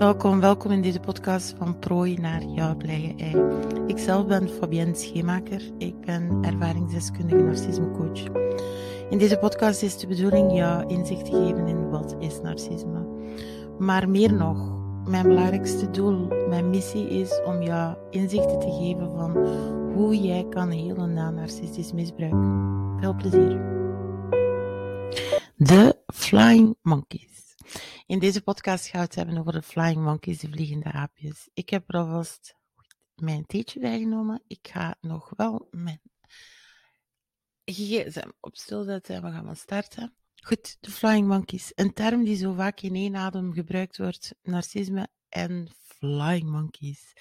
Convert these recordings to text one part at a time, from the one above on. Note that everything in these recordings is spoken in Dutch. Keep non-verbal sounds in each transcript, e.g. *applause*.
Welkom, welkom in deze podcast van prooi naar jouw blije ei. Ikzelf ben Fabienne Schemaker. Ik ben ervaringsdeskundige narcismecoach. In deze podcast is de bedoeling jou inzicht te geven in wat is narcisme. Maar meer nog, mijn belangrijkste doel, mijn missie is om jou inzichten te geven van hoe jij kan helen na narcistisch misbruik. Veel plezier. De Flying Monkeys. In deze podcast gaan we het hebben over de flying monkeys, de vliegende aapjes. Ik heb er alvast mijn theetje bijgenomen. Ik ga nog wel mijn gsm op stil zetten en we gaan maar starten. Goed, de flying monkeys. Een term die zo vaak in één adem gebruikt wordt. Narcisme en flying monkeys.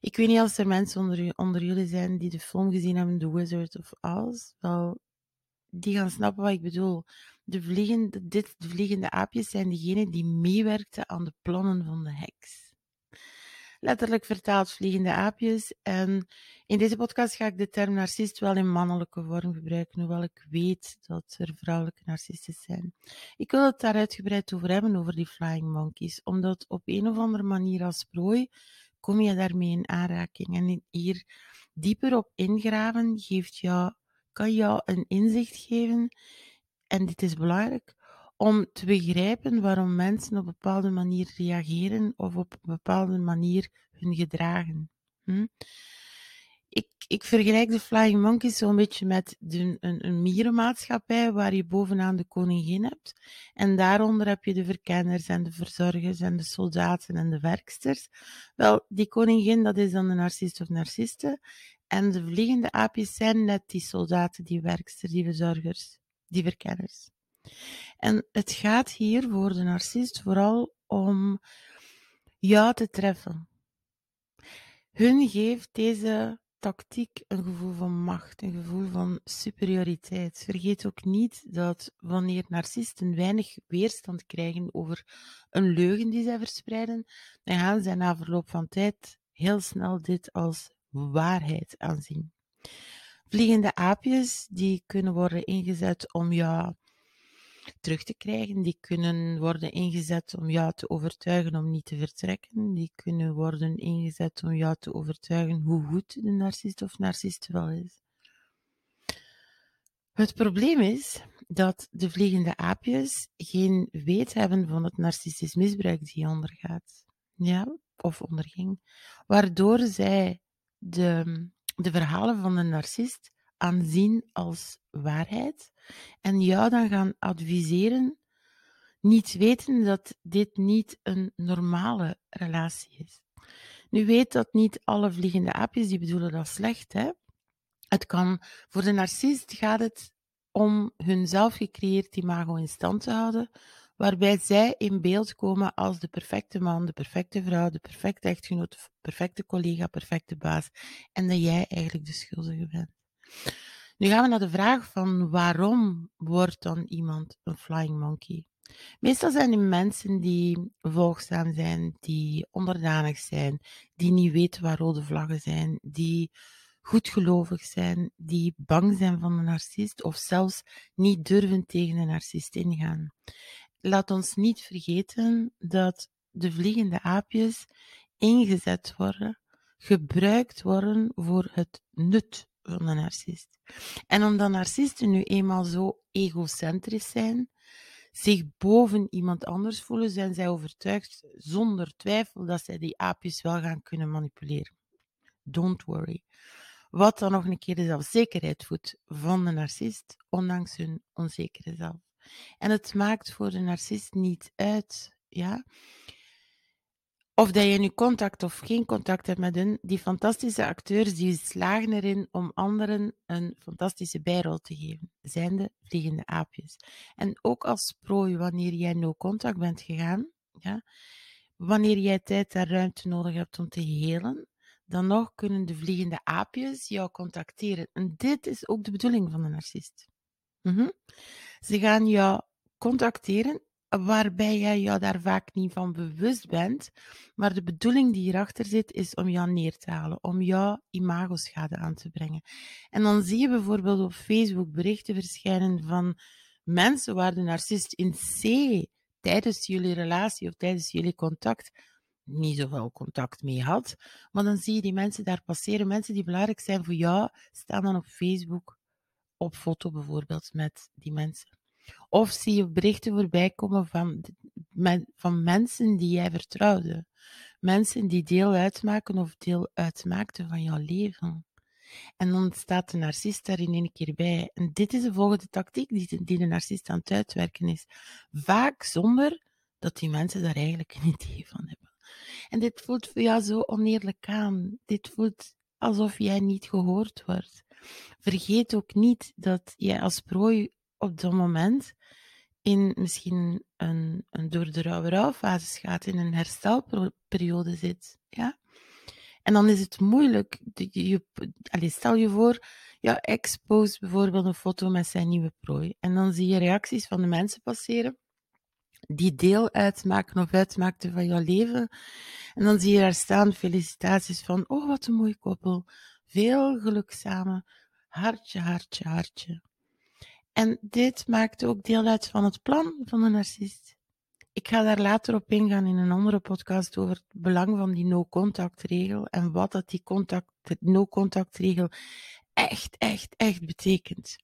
Ik weet niet of er mensen onder, onder jullie zijn die de film gezien hebben, The Wizard of Oz. Wel, die gaan snappen wat ik bedoel. De vliegende, dit, de vliegende aapjes zijn diegenen die meewerkten aan de plannen van de heks. Letterlijk vertaald vliegende aapjes. En in deze podcast ga ik de term narcist wel in mannelijke vorm gebruiken, hoewel ik weet dat er vrouwelijke narcisten zijn. Ik wil het daar uitgebreid over hebben, over die flying monkeys, omdat op een of andere manier als prooi kom je daarmee in aanraking. En hier dieper op ingraven geeft jou, kan jou een inzicht geven en dit is belangrijk, om te begrijpen waarom mensen op een bepaalde manier reageren of op een bepaalde manier hun gedragen. Hm? Ik, ik, vergelijk de Flying Monkeys zo'n beetje met een, een, mierenmaatschappij waar je bovenaan de koningin hebt. En daaronder heb je de verkenners en de verzorgers en de soldaten en de werksters. Wel, die koningin, dat is dan de narcist of narciste. En de vliegende aapjes zijn net die soldaten, die werksters, die verzorgers die verkenners. En het gaat hier voor de narcist vooral om jou te treffen. Hun geeft deze tactiek een gevoel van macht, een gevoel van superioriteit. Vergeet ook niet dat wanneer narcisten weinig weerstand krijgen over een leugen die zij verspreiden, dan gaan zij na verloop van tijd heel snel dit als waarheid aanzien. Vliegende aapjes die kunnen worden ingezet om jou terug te krijgen. Die kunnen worden ingezet om jou te overtuigen om niet te vertrekken. Die kunnen worden ingezet om jou te overtuigen hoe goed de narcist of narcist wel is. Het probleem is dat de vliegende aapjes geen weet hebben van het narcistisch misbruik die ondergaat. Ja, of onderging. Waardoor zij de de verhalen van de narcist aanzien als waarheid en jou dan gaan adviseren, niet weten dat dit niet een normale relatie is. Nu weet dat niet alle vliegende aapjes die bedoelen dat slecht. Hè? Het kan, voor de narcist gaat het om hun zelf gecreëerd imago in stand te houden, waarbij zij in beeld komen als de perfecte man, de perfecte vrouw, de perfecte echtgenoot, de perfecte collega, perfecte baas. En dat jij eigenlijk de schuldige bent. Nu gaan we naar de vraag van waarom wordt dan iemand een flying monkey? Meestal zijn het mensen die volgzaam zijn, die onderdanig zijn, die niet weten waar rode vlaggen zijn, die goedgelovig zijn, die bang zijn van de narcist of zelfs niet durven tegen de narcist ingaan laat ons niet vergeten dat de vliegende aapjes ingezet worden, gebruikt worden voor het nut van de narcist. En omdat narcisten nu eenmaal zo egocentrisch zijn, zich boven iemand anders voelen, zijn zij overtuigd zonder twijfel dat zij die aapjes wel gaan kunnen manipuleren. Don't worry. Wat dan nog een keer de zelfzekerheid voedt van de narcist, ondanks hun onzekere zelf. En het maakt voor de narcist niet uit, ja. Of dat je nu contact of geen contact hebt met hen, die fantastische acteurs die slagen erin om anderen een fantastische bijrol te geven, zijn de vliegende aapjes. En ook als prooi, wanneer jij no contact bent gegaan, ja, wanneer jij tijd en ruimte nodig hebt om te helen, dan nog kunnen de vliegende aapjes jou contacteren. En dit is ook de bedoeling van de narcist. Mhm. Ze gaan jou contacteren waarbij jij jou daar vaak niet van bewust bent. Maar de bedoeling die hierachter zit, is om jou neer te halen, om jou imagoschade aan te brengen. En dan zie je bijvoorbeeld op Facebook berichten verschijnen van mensen waar de narcist in C tijdens jullie relatie of tijdens jullie contact niet zoveel contact mee had. Maar dan zie je die mensen daar passeren. Mensen die belangrijk zijn voor jou, staan dan op Facebook op foto bijvoorbeeld met die mensen. Of zie je berichten voorbij komen van, van mensen die jij vertrouwde. Mensen die deel uitmaken of deel uitmaakten van jouw leven. En dan staat de narcist daar in één keer bij. En dit is de volgende tactiek die, die de narcist aan het uitwerken is. Vaak zonder dat die mensen daar eigenlijk een *laughs* idee van hebben. En dit voelt voor jou zo oneerlijk aan. Dit voelt alsof jij niet gehoord wordt. Vergeet ook niet dat jij als prooi op dat moment in misschien een, een door de rauwe rouwfase gaat, in een herstelperiode zit. Ja? En dan is het moeilijk. Je, allez, stel je voor, ja, expose bijvoorbeeld een foto met zijn nieuwe prooi. En dan zie je reacties van de mensen passeren die deel uitmaken of uitmaakten van jouw leven. En dan zie je daar staan felicitaties van, oh wat een mooi koppel, veel geluk samen, hartje, hartje, hartje. En dit maakt ook deel uit van het plan van een narcist. Ik ga daar later op ingaan in een andere podcast over het belang van die no-contact-regel en wat dat die no-contact-regel echt, echt, echt betekent.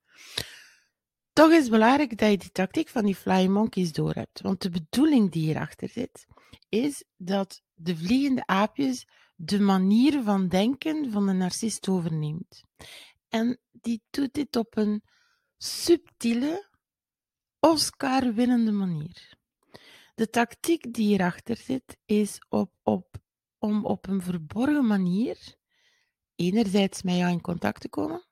Toch is het belangrijk dat je die tactiek van die flying monkeys doorhebt. Want de bedoeling die hierachter zit, is dat de vliegende aapjes de manier van denken van de narcist overneemt. En die doet dit op een subtiele, Oscar-winnende manier. De tactiek die hierachter zit, is op, op, om op een verborgen manier enerzijds met jou in contact te komen,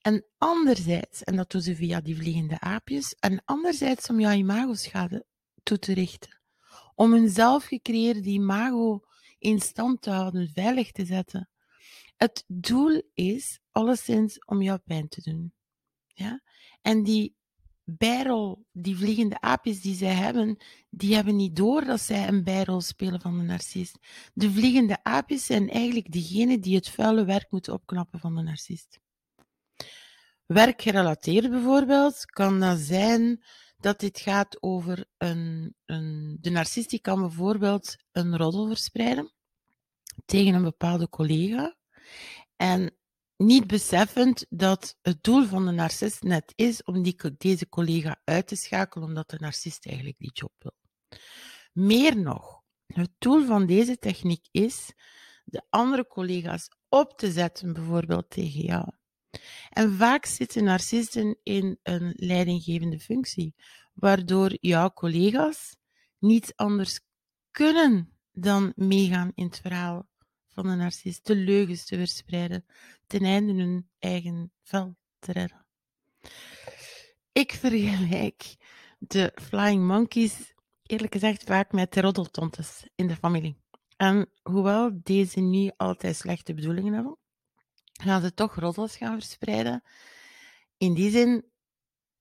en anderzijds, en dat doen ze via die vliegende aapjes, en anderzijds om jouw imagoschade toe te richten. Om hun zelf gecreëerde imago in stand te houden, veilig te zetten. Het doel is alleszins om jou pijn te doen. Ja? En die bijrol, die vliegende aapjes die zij hebben, die hebben niet door dat zij een bijrol spelen van de narcist. De vliegende aapjes zijn eigenlijk diegenen die het vuile werk moeten opknappen van de narcist. Werkgerelateerd bijvoorbeeld kan dat zijn dat dit gaat over een, een de narcist die kan bijvoorbeeld een roddel verspreiden tegen een bepaalde collega en niet beseffend dat het doel van de narcist net is om die, deze collega uit te schakelen omdat de narcist eigenlijk die job wil. Meer nog, het doel van deze techniek is de andere collega's op te zetten bijvoorbeeld tegen jou. En vaak zitten narcisten in een leidinggevende functie, waardoor jouw collega's niets anders kunnen dan meegaan in het verhaal van de narcist, de leugens te verspreiden, ten einde hun eigen vel te redden. Ik vergelijk de Flying Monkeys eerlijk gezegd vaak met de roddeltontes in de familie. En hoewel deze niet altijd slechte bedoelingen hebben, gaan ze toch roddels gaan verspreiden. In die zin,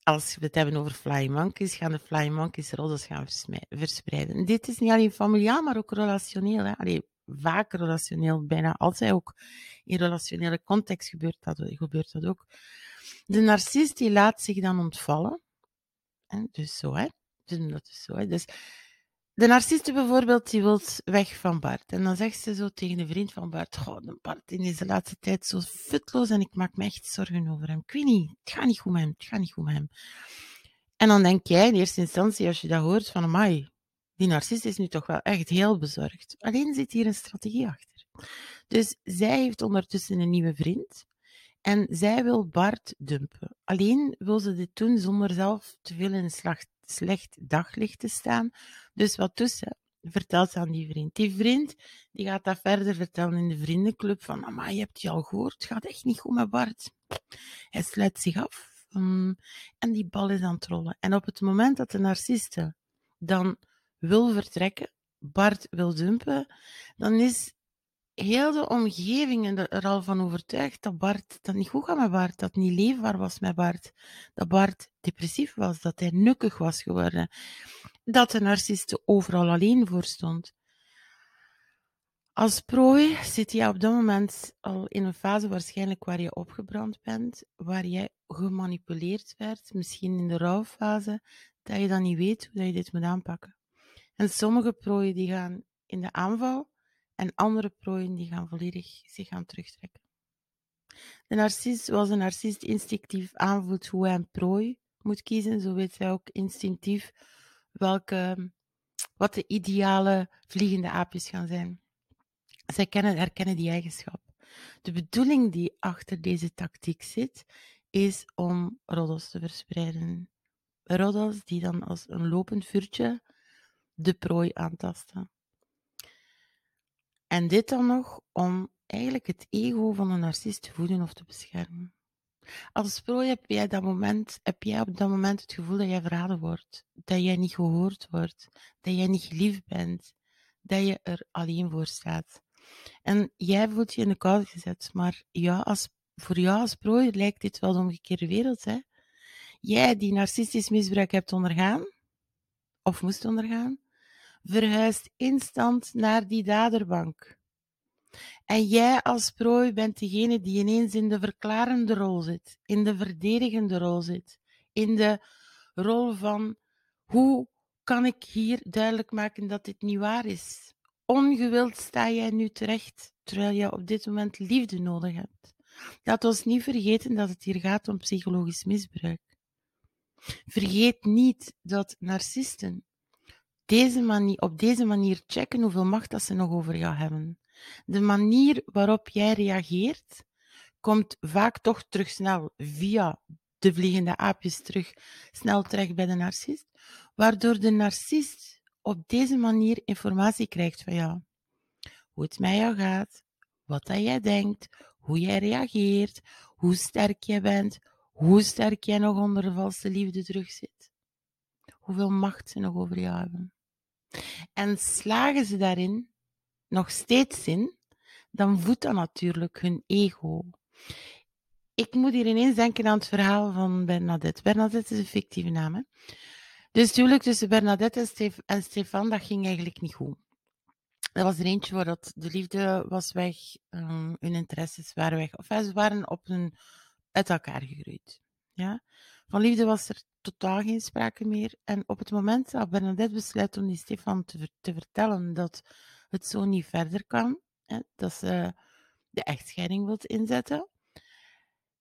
als we het hebben over flying monkeys, gaan de flying monkeys roddels gaan verspreiden. Dit is niet alleen familiaal, maar ook relationeel. Hè. Allee, vaak relationeel, bijna altijd ook. In relationele context gebeurt dat, gebeurt dat ook. De narcist die laat zich dan ontvallen. Dus zo, hè. Dus dat is zo, hè. Dus de narciste bijvoorbeeld, die wil weg van Bart. En dan zegt ze zo tegen de vriend van Bart, goh, Bart is de laatste tijd zo futloos en ik maak me echt zorgen over hem. Ik weet niet, het gaat niet goed met hem, het gaat niet goed met hem. En dan denk jij in eerste instantie, als je dat hoort, van amai, die narcist is nu toch wel echt heel bezorgd. Alleen zit hier een strategie achter. Dus zij heeft ondertussen een nieuwe vriend. En zij wil Bart dumpen. Alleen wil ze dit doen zonder zelf te veel in slag slecht daglicht te staan. Dus wat ze? Vertelt ze aan die vriend. Die vriend die gaat dat verder vertellen in de vriendenclub. Van, mama, je hebt je al gehoord. Het gaat echt niet goed met Bart. Hij sluit zich af. Um, en die bal is aan het rollen. En op het moment dat de narciste dan wil vertrekken, Bart wil dumpen, dan is heel de omgeving er al van overtuigd dat Bart dat niet goed gaat met Bart, dat het niet leefbaar was met Bart, dat Bart depressief was, dat hij nukkig was geworden, dat de narcist overal alleen voor stond. Als prooi zit je op dat moment al in een fase waarschijnlijk waar je opgebrand bent, waar jij gemanipuleerd werd, misschien in de rouwfase, dat je dan niet weet hoe je dit moet aanpakken. En sommige prooien die gaan in de aanval en andere prooien die gaan volledig zich gaan terugtrekken. De narcist, zoals een narcist instinctief aanvoelt hoe hij een prooi moet kiezen, zo weet hij ook instinctief welke, wat de ideale vliegende aapjes gaan zijn. Zij kennen, herkennen die eigenschap. De bedoeling die achter deze tactiek zit, is om roddels te verspreiden. Roddels die dan als een lopend vuurtje de prooi aantasten. En dit dan nog om eigenlijk het ego van een narcist te voeden of te beschermen. Als prooi heb jij, dat moment, heb jij op dat moment het gevoel dat jij verraden wordt, dat jij niet gehoord wordt, dat jij niet geliefd bent, dat je er alleen voor staat. En jij voelt je in de kou gezet, maar ja, als, voor jou als prooi lijkt dit wel de omgekeerde wereld. Hè? Jij die narcistisch misbruik hebt ondergaan, of moest ondergaan, verhuist instant naar die daderbank. En jij als prooi bent degene die ineens in de verklarende rol zit, in de verdedigende rol zit, in de rol van hoe kan ik hier duidelijk maken dat dit niet waar is? Ongewild sta jij nu terecht, terwijl je op dit moment liefde nodig hebt. Laat ons niet vergeten dat het hier gaat om psychologisch misbruik. Vergeet niet dat narcisten deze manier, op deze manier checken hoeveel macht dat ze nog over jou hebben. De manier waarop jij reageert, komt vaak toch terug snel via de vliegende aapjes terug, snel terecht bij de narcist, waardoor de narcist op deze manier informatie krijgt van jou. Hoe het met jou gaat, wat dat jij denkt, hoe jij reageert, hoe sterk jij bent, hoe sterk jij nog onder de valse liefde terugzit. Hoeveel macht ze nog over jou hebben. En slagen ze daarin nog steeds in, dan voedt dat natuurlijk hun ego. Ik moet hier ineens denken aan het verhaal van Bernadette. Bernadette is een fictieve naam. Dus het tussen Bernadette en, Stef en Stefan, dat ging eigenlijk niet goed. Dat was er eentje waar dat de liefde was weg, um, hun interesses waren weg. Of ze waren op een, uit elkaar gegroeid. Ja? Van liefde was er totaal geen sprake meer. En op het moment dat Bernadette besluit om die Stefan te, te vertellen dat het zo niet verder kan, hè, dat ze de echtscheiding wilt inzetten,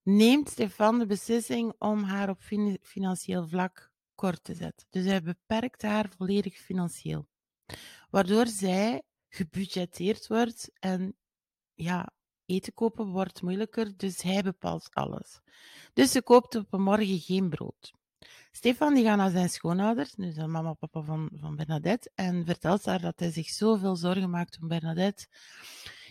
neemt Stefan de beslissing om haar op financieel vlak kort te zetten. Dus hij beperkt haar volledig financieel. Waardoor zij gebudgeteerd wordt en ja, eten kopen wordt moeilijker, dus hij bepaalt alles. Dus ze koopt op een morgen geen brood. Stefan die gaat naar zijn schoonouders, dus de mama en papa van, van Bernadette, en vertelt haar dat hij zich zoveel zorgen maakt om Bernadette.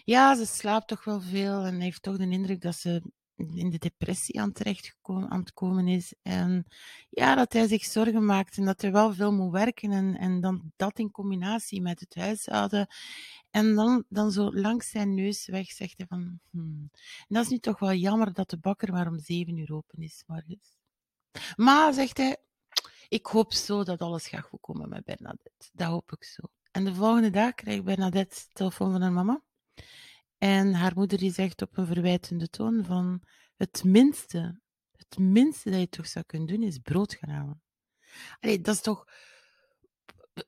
Ja, ze slaapt toch wel veel en heeft toch de indruk dat ze in de depressie aan terecht aan het komen is. En ja, dat hij zich zorgen maakt en dat hij wel veel moet werken. En, en dan dat in combinatie met het huishouden. En dan, dan zo langs zijn neus weg zegt hij van... Hmm. En dat is nu toch wel jammer dat de bakker maar om zeven uur open is morgens. Maar, zegt hij, ik hoop zo dat alles gaat goed komen met Bernadette. Dat hoop ik zo. En de volgende dag krijgt Bernadette telefoon van haar mama. En haar moeder die zegt op een verwijtende toon van het minste, het minste dat je toch zou kunnen doen is brood gaan halen. Dat is toch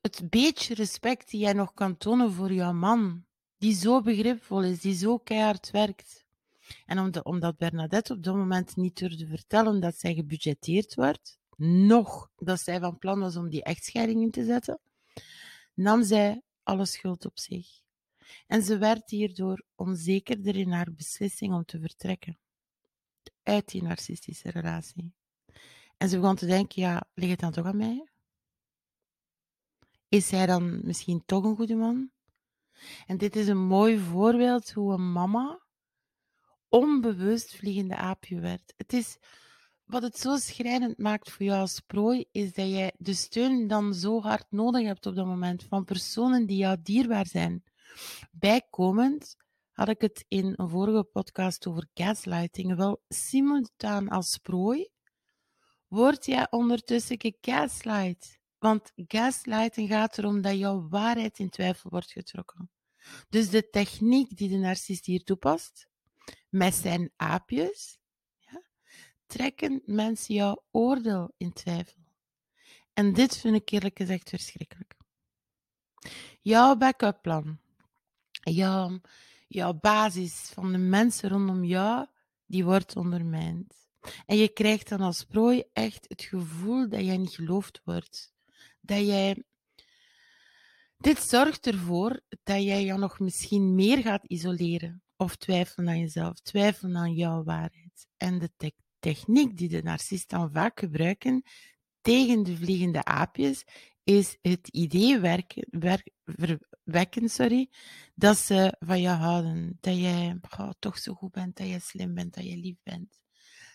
het beetje respect die jij nog kan tonen voor jouw man, die zo begripvol is, die zo keihard werkt. En omdat Bernadette op dat moment niet durfde vertellen dat zij gebudgeteerd werd, nog dat zij van plan was om die echtscheiding in te zetten, nam zij alle schuld op zich. En ze werd hierdoor onzekerder in haar beslissing om te vertrekken uit die narcistische relatie. En ze begon te denken, ja, ligt het dan toch aan mij? Is hij dan misschien toch een goede man? En dit is een mooi voorbeeld hoe een mama onbewust vliegende aapje werd. Het is, wat het zo schrijnend maakt voor jou als prooi, is dat jij de steun dan zo hard nodig hebt op dat moment van personen die jou dierbaar zijn. Bijkomend had ik het in een vorige podcast over gaslighting. Wel, simultaan als prooi word jij ondertussen gegaslight. Want gaslighting gaat erom dat jouw waarheid in twijfel wordt getrokken. Dus de techniek die de narcist hier toepast, met zijn aapjes, ja, trekken mensen jouw oordeel in twijfel. En dit vind ik eerlijk gezegd verschrikkelijk. Jouw backup plan, jouw, jouw basis van de mensen rondom jou, die wordt ondermijnd. En je krijgt dan als prooi echt het gevoel dat jij niet geloofd wordt. Dat jij. Dit zorgt ervoor dat jij je nog misschien meer gaat isoleren. Of twijfelen aan jezelf, twijfelen aan jouw waarheid. En de techniek die de narcisten dan vaak gebruiken tegen de vliegende aapjes, is het idee werken, wekken sorry, dat ze van je houden. Dat jij oh, toch zo goed bent, dat je slim bent, dat je lief bent.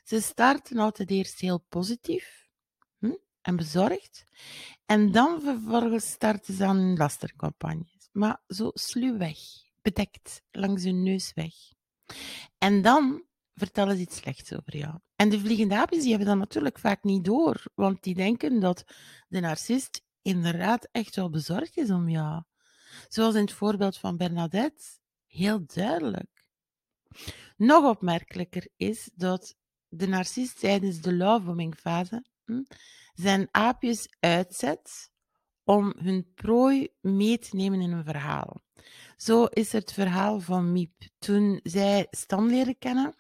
Ze starten altijd eerst heel positief hm, en bezorgd. En dan vervolgens starten ze aan lastercampagnes. Maar zo sluw weg, bedekt, langs hun neus weg. En dan vertellen ze iets slechts over jou. En de vliegende aapjes die hebben dat natuurlijk vaak niet door, want die denken dat de narcist inderdaad echt wel bezorgd is om jou. Zoals in het voorbeeld van Bernadette, heel duidelijk. Nog opmerkelijker is dat de narcist tijdens de lovebombing fase hm, zijn aapjes uitzet om hun prooi mee te nemen in een verhaal. Zo is het verhaal van Miep. Toen zij Stan leren kennen,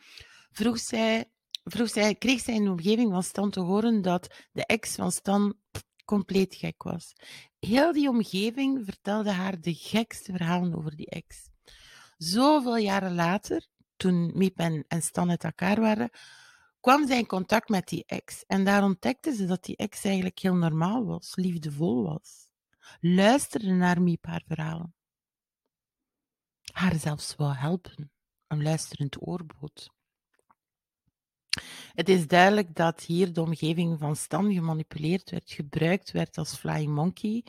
vroeg zij, vroeg zij, kreeg zij in de omgeving van Stan te horen dat de ex van Stan compleet gek was. Heel die omgeving vertelde haar de gekste verhalen over die ex. Zoveel jaren later, toen Miep en, Stan uit elkaar waren, kwam zij in contact met die ex. En daar ontdekte ze dat die ex eigenlijk heel normaal was, liefdevol was. Luisterde naar Miep haar verhalen. Haar zelfs wou helpen, een luisterend oorbood. Het is duidelijk dat hier de omgeving van Stan gemanipuleerd werd, gebruikt werd als flying monkey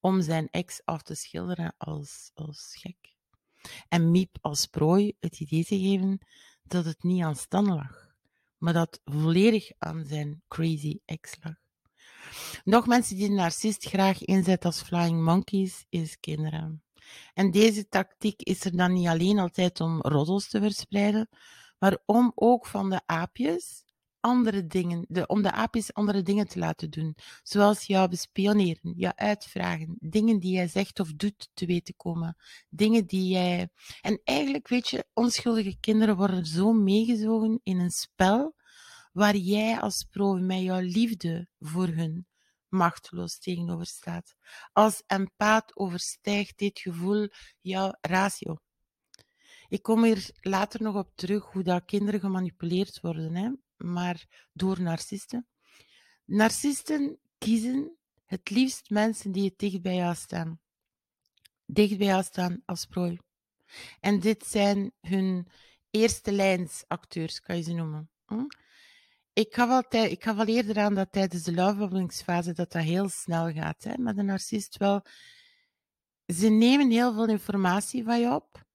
om zijn ex af te schilderen als, als gek. En Miep als prooi het idee te geven dat het niet aan Stan lag, maar dat volledig aan zijn crazy ex lag. Nog mensen die de narcist graag inzet als flying monkeys, is kinderen. En deze tactiek is er dan niet alleen altijd om roddels te verspreiden, maar om ook van de aapjes andere dingen, de, om de aapjes andere dingen te laten doen. Zoals jou bespioneren, jou uitvragen, dingen die jij zegt of doet te weten komen. Dingen die jij. En eigenlijk, weet je, onschuldige kinderen worden zo meegezogen in een spel waar jij als pro met jouw liefde voor hun machteloos tegenover staat. Als empaat overstijgt dit gevoel jouw ratio. Ik kom hier later nog op terug hoe dat kinderen gemanipuleerd worden, hè? maar door narcisten. Narcisten kiezen het liefst mensen die het dicht bij jou staan. Dicht bij jou staan als prooi. En dit zijn hun eerste lijns acteurs, kan je ze noemen. Hm? Ik gaf, altijd, ik gaf al eerder aan dat tijdens de lovebombingsfase dat dat heel snel gaat. Hè? Maar de narcist wel... Ze nemen heel veel informatie van je op.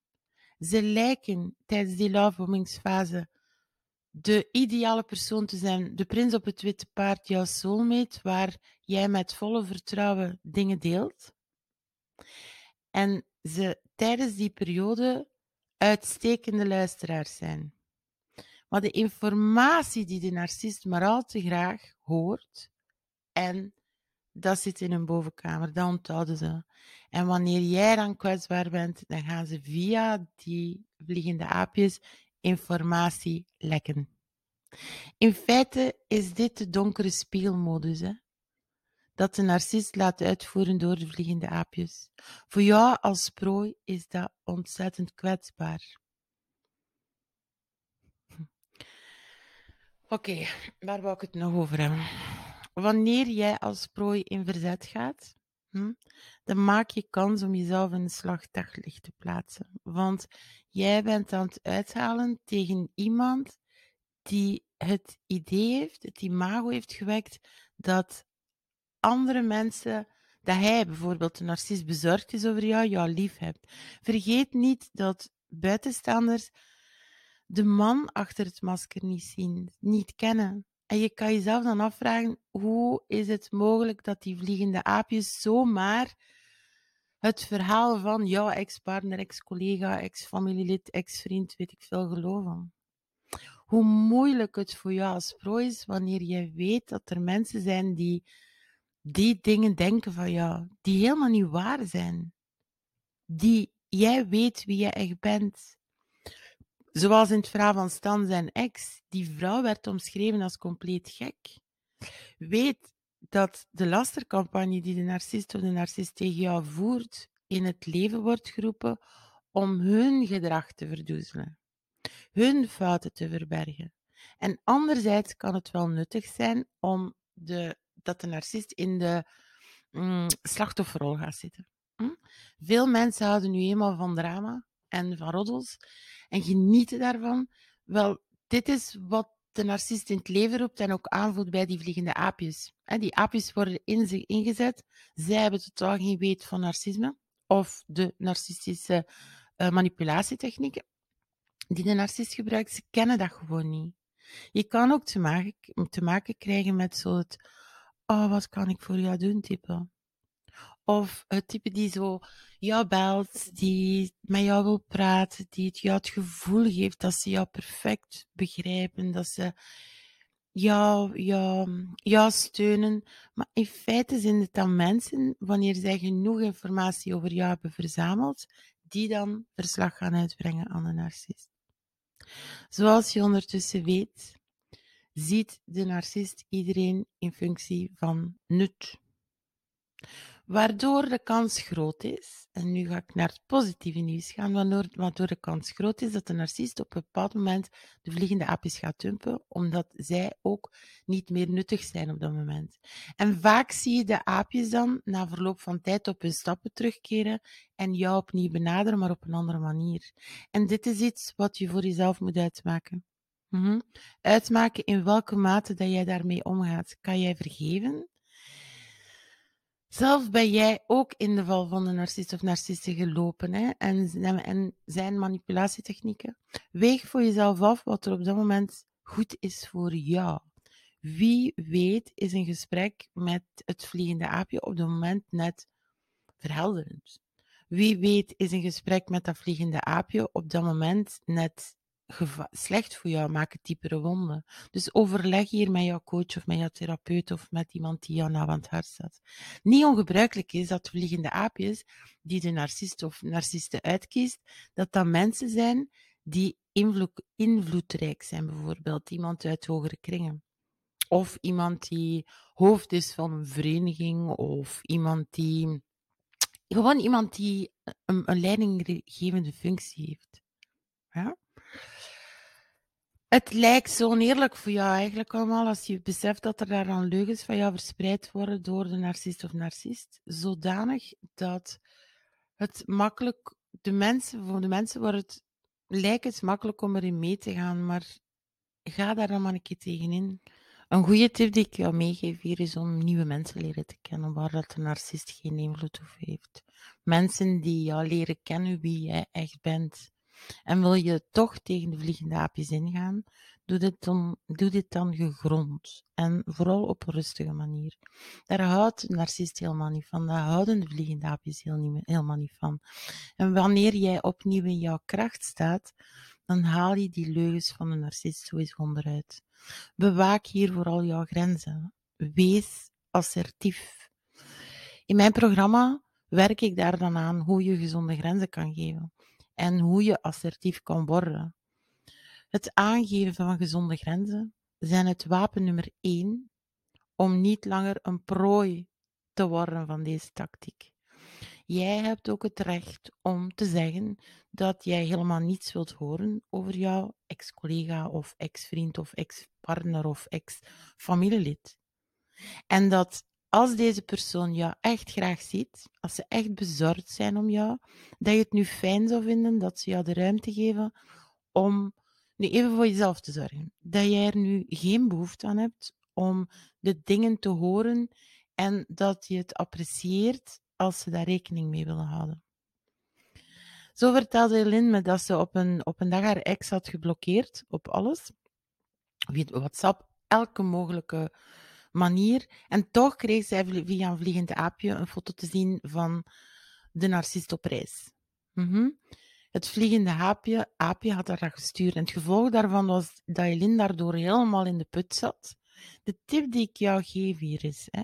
Ze lijken tijdens die lovebombingsfase de ideale persoon te zijn, de prins op het witte paard, jouw soulmate, waar jij met volle vertrouwen dingen deelt. En ze tijdens die periode uitstekende luisteraars zijn. Maar de informatie die de narcist maar al te graag hoort, en dat zit in een bovenkamer, dat onthouden ze. En wanneer jij dan kwetsbaar bent, dan gaan ze via die vliegende aapjes informatie lekken. In feite is dit de donkere spiegelmodus, hè? dat de narcist laat uitvoeren door de vliegende aapjes. Voor jou als prooi is dat ontzettend kwetsbaar. Oké, waar wou ik het nog over hebben? Wanneer jij als prooi in verzet gaat, hm, dan maak je kans om jezelf in een slagdaglicht te plaatsen. Want jij bent aan het uithalen tegen iemand die het idee heeft, het imago heeft gewekt dat andere mensen, dat hij bijvoorbeeld een narcist bezorgd is over jou, jou lief hebt. Vergeet niet dat buitenstaanders de man achter het masker niet zien, niet kennen. En je kan jezelf dan afvragen, hoe is het mogelijk dat die vliegende aapjes zomaar het verhaal van jouw ex-partner, ex-collega, ex-familielid, ex-vriend, weet ik veel, geloven? Hoe moeilijk het voor jou als prooi is wanneer je weet dat er mensen zijn die die dingen denken van jou, die helemaal niet waar zijn. Die jij weet wie je echt bent. Zoals in het verhaal van Stan zijn ex, die vrouw werd omschreven als compleet gek. Weet dat de lastercampagne die de narcist of de narcist tegen jou voert, in het leven wordt geroepen om hun gedrag te verdoezelen, hun fouten te verbergen. En anderzijds kan het wel nuttig zijn om de, dat de narcist in de mm, slachtofferrol gaat zitten. Hm? Veel mensen houden nu eenmaal van drama en van roddels en genieten daarvan. Wel, dit is wat de narcist in het leven roept en ook aanvoelt bij die vliegende aapjes. Die aapjes worden in zich ingezet. Zij hebben totaal geen weet van narcisme of de narcistische uh, manipulatietechnieken die de narcist gebruikt. Ze kennen dat gewoon niet. Je kan ook te maken, te maken krijgen met zo het, oh, wat kan ik voor jou doen type. Of het type die zo jou belt, die met jou wil praten, die het jou het gevoel geeft dat ze jou perfect begrijpen, dat ze jou, jou, jou steunen. Maar in feite zijn het dan mensen, wanneer zij genoeg informatie over jou hebben verzameld, die dan verslag gaan uitbrengen aan de narcist. Zoals je ondertussen weet, ziet de narcist iedereen in functie van nut. Waardoor de kans groot is, en nu ga ik naar het positieve nieuws gaan, waardoor, de kans groot is dat de narcist op een bepaald moment de vliegende aapjes gaat dumpen, omdat zij ook niet meer nuttig zijn op dat moment. En vaak zie je de aapjes dan na verloop van tijd op hun stappen terugkeren en jou opnieuw benaderen, maar op een andere manier. En dit is iets wat je voor jezelf moet uitmaken. Mhm. Uitmaken in welke mate dat jij daarmee omgaat. Kan jij vergeven? Zelf ben jij ook in de val van de narcist of narcisten gelopen hè? En, en zijn manipulatietechnieken. Weeg voor jezelf af wat er op dat moment goed is voor jou. Wie weet is een gesprek met het vliegende aapje op dat moment net verhelderend. Wie weet is een gesprek met dat vliegende aapje op dat moment net slecht voor jou, maken diepere wonden. Dus overleg hier met jouw coach of met jouw therapeut of met iemand die jou aan het hart staat. Niet ongebruikelijk is dat vliegende aapjes die de narcist of narcisten uitkiest, dat dat mensen zijn die invloed, invloedrijk zijn, bijvoorbeeld iemand uit hogere kringen. Of iemand die hoofd is van een vereniging, of iemand die gewoon iemand die een, een leidinggevende functie heeft. Ja? Het lijkt zo oneerlijk voor jou eigenlijk allemaal als je beseft dat er daar dan leugens van jou verspreid worden door de narcist of narcist. Zodanig dat het makkelijk, de mensen, voor de mensen wordt het, lijkt het makkelijk om erin mee te gaan, maar ga daar dan maar een keer tegenin. Een goede tip die ik jou meegeef hier is om nieuwe mensen leren te kennen waar dat de narcist geen invloed op heeft. Mensen die jou leren kennen wie jij echt bent. En wil je toch tegen de vliegende aapjes ingaan, doe dit dan, doe dit dan gegrond en vooral op een rustige manier. Daar houdt een narcist helemaal niet van, daar houden de vliegende aapjes helemaal niet van. En wanneer jij opnieuw in jouw kracht staat, dan haal je die leugens van de narcist sowieso onderuit. Bewaak hier vooral jouw grenzen. Wees assertief. In mijn programma werk ik daar dan aan hoe je gezonde grenzen kan geven en hoe je assertief kan worden. Het aangeven van gezonde grenzen zijn het wapen nummer één om niet langer een prooi te worden van deze tactiek. Jij hebt ook het recht om te zeggen dat jij helemaal niets wilt horen over jouw ex-collega of ex-vriend of ex-partner of ex-familielid. En dat als deze persoon jou echt graag ziet, als ze echt bezorgd zijn om jou, dat je het nu fijn zou vinden dat ze jou de ruimte geven om nu even voor jezelf te zorgen. Dat jij er nu geen behoefte aan hebt om de dingen te horen en dat je het apprecieert als ze daar rekening mee willen houden. Zo vertelde Lynn me dat ze op een, op een dag haar ex had geblokkeerd op alles. WhatsApp, elke mogelijke manier. En toch kreeg zij via een vliegend aapje een foto te zien van de narcist op reis. Mhm. Het vliegende aapje, aapje had haar dat gestuurd. En het gevolg daarvan was dat Elin daardoor helemaal in de put zat. De tip die ik jou geef hier is hè,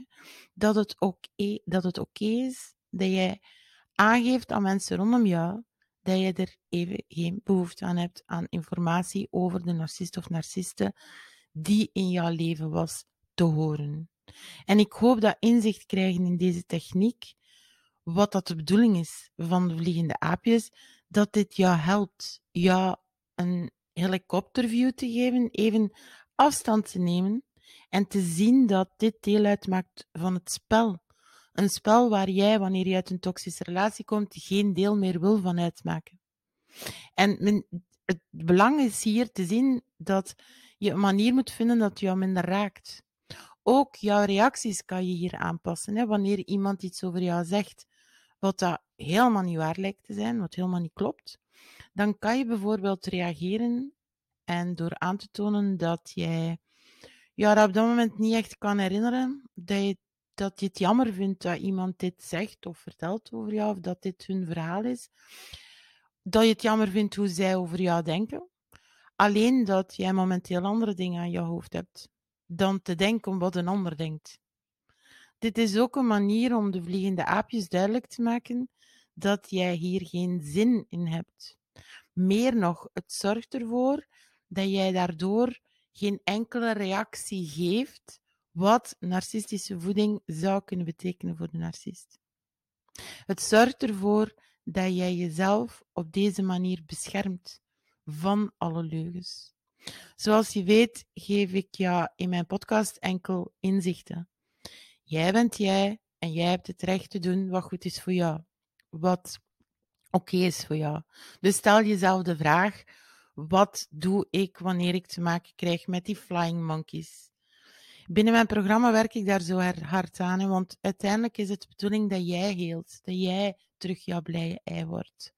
dat het oké dat het oké is dat jij aangeeft aan mensen rondom jou dat je er even geen behoefte aan hebt aan informatie over de narcist of narciste die in jouw leven was te horen. En ik hoop dat inzicht krijgen in deze techniek, wat dat de bedoeling is van de vliegende aapjes, dat dit jou helpt, jou een helikopterview te geven, even afstand te nemen en te zien dat dit deel uitmaakt van het spel. Een spel waar jij, wanneer je uit een toxische relatie komt, geen deel meer wil van uitmaken. En het belang is hier te zien dat je een manier moet vinden dat jou minder raakt. Ook jouw reacties kan je hier aanpassen. Hè? Wanneer iemand iets over jou zegt wat dat helemaal niet waar lijkt te zijn, wat helemaal niet klopt, dan kan je bijvoorbeeld reageren en door aan te tonen dat jij ja, op dat moment niet echt kan herinneren, dat je, dat je het jammer vindt dat iemand dit zegt of vertelt over jou, of dat dit hun verhaal is, dat je het jammer vindt hoe zij over jou denken, alleen dat jij momenteel andere dingen aan je hoofd hebt dan te denken wat een ander denkt. Dit is ook een manier om de vliegende aapjes duidelijk te maken dat jij hier geen zin in hebt. Meer nog, het zorgt ervoor dat jij daardoor geen enkele reactie geeft wat narcistische voeding zou kunnen betekenen voor de narcist. Het zorgt ervoor dat jij jezelf op deze manier beschermt van alle leugens. Zoals je weet, geef ik jou in mijn podcast enkel inzichten. Jij bent jij en jij hebt het recht te doen wat goed is voor jou. Wat oké is voor jou. Dus stel jezelf de vraag: wat doe ik wanneer ik te maken krijg met die flying monkeys? Binnen mijn programma werk ik daar zo hard aan, want uiteindelijk is het de bedoeling dat jij heelt, dat jij terug jouw blije ei wordt.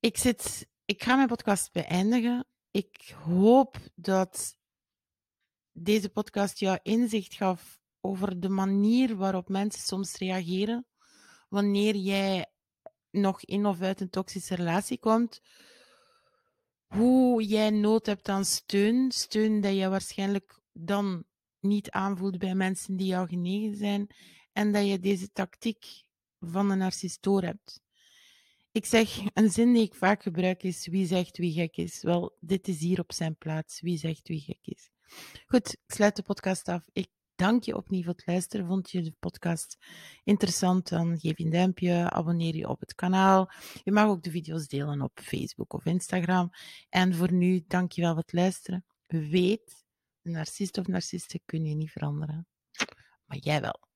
Ik, zit, ik ga mijn podcast beëindigen. Ik hoop dat deze podcast jou inzicht gaf over de manier waarop mensen soms reageren wanneer jij nog in of uit een toxische relatie komt. Hoe jij nood hebt aan steun. Steun dat je waarschijnlijk dan niet aanvoelt bij mensen die jou genegen zijn. En dat je deze tactiek van een narcist door hebt. Ik zeg, een zin die ik vaak gebruik is, wie zegt wie gek is? Wel, dit is hier op zijn plaats, wie zegt wie gek is. Goed, ik sluit de podcast af. Ik dank je opnieuw voor het luisteren. Vond je de podcast interessant? Dan geef je een duimpje, abonneer je op het kanaal. Je mag ook de video's delen op Facebook of Instagram. En voor nu, dank je wel voor het luisteren. Weet, een narcist of narciste kun je niet veranderen. Maar jij wel.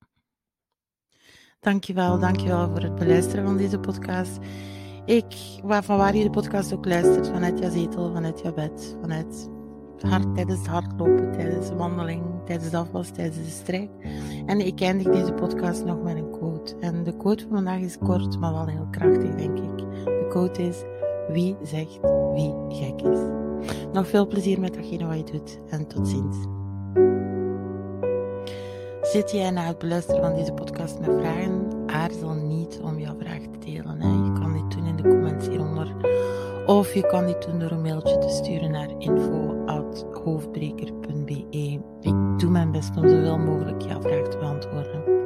Dankjewel, dankjewel voor het beluisteren van deze podcast. Ik, van waar je de podcast ook luistert, vanuit je zetel, vanuit je bed, vanuit hard, tijdens het hardlopen, tijdens de wandeling, tijdens de afwas, tijdens de strijk. En ik eindig deze podcast nog met een quote. En de quote van vandaag is kort, maar wel heel krachtig, denk ik. De quote is, wie zegt wie gek is. Nog veel plezier met datgene wat je doet en tot ziens. Zit jij na het beluisteren van deze podcast met vragen? Aarzel niet om jouw vraag te delen. Hè. Je kan dit doen in de comments hieronder. Of je kan dit doen door een mailtje te sturen naar info.hoofdbreker.be. Ik doe mijn best om zoveel mogelijk jouw vraag te beantwoorden.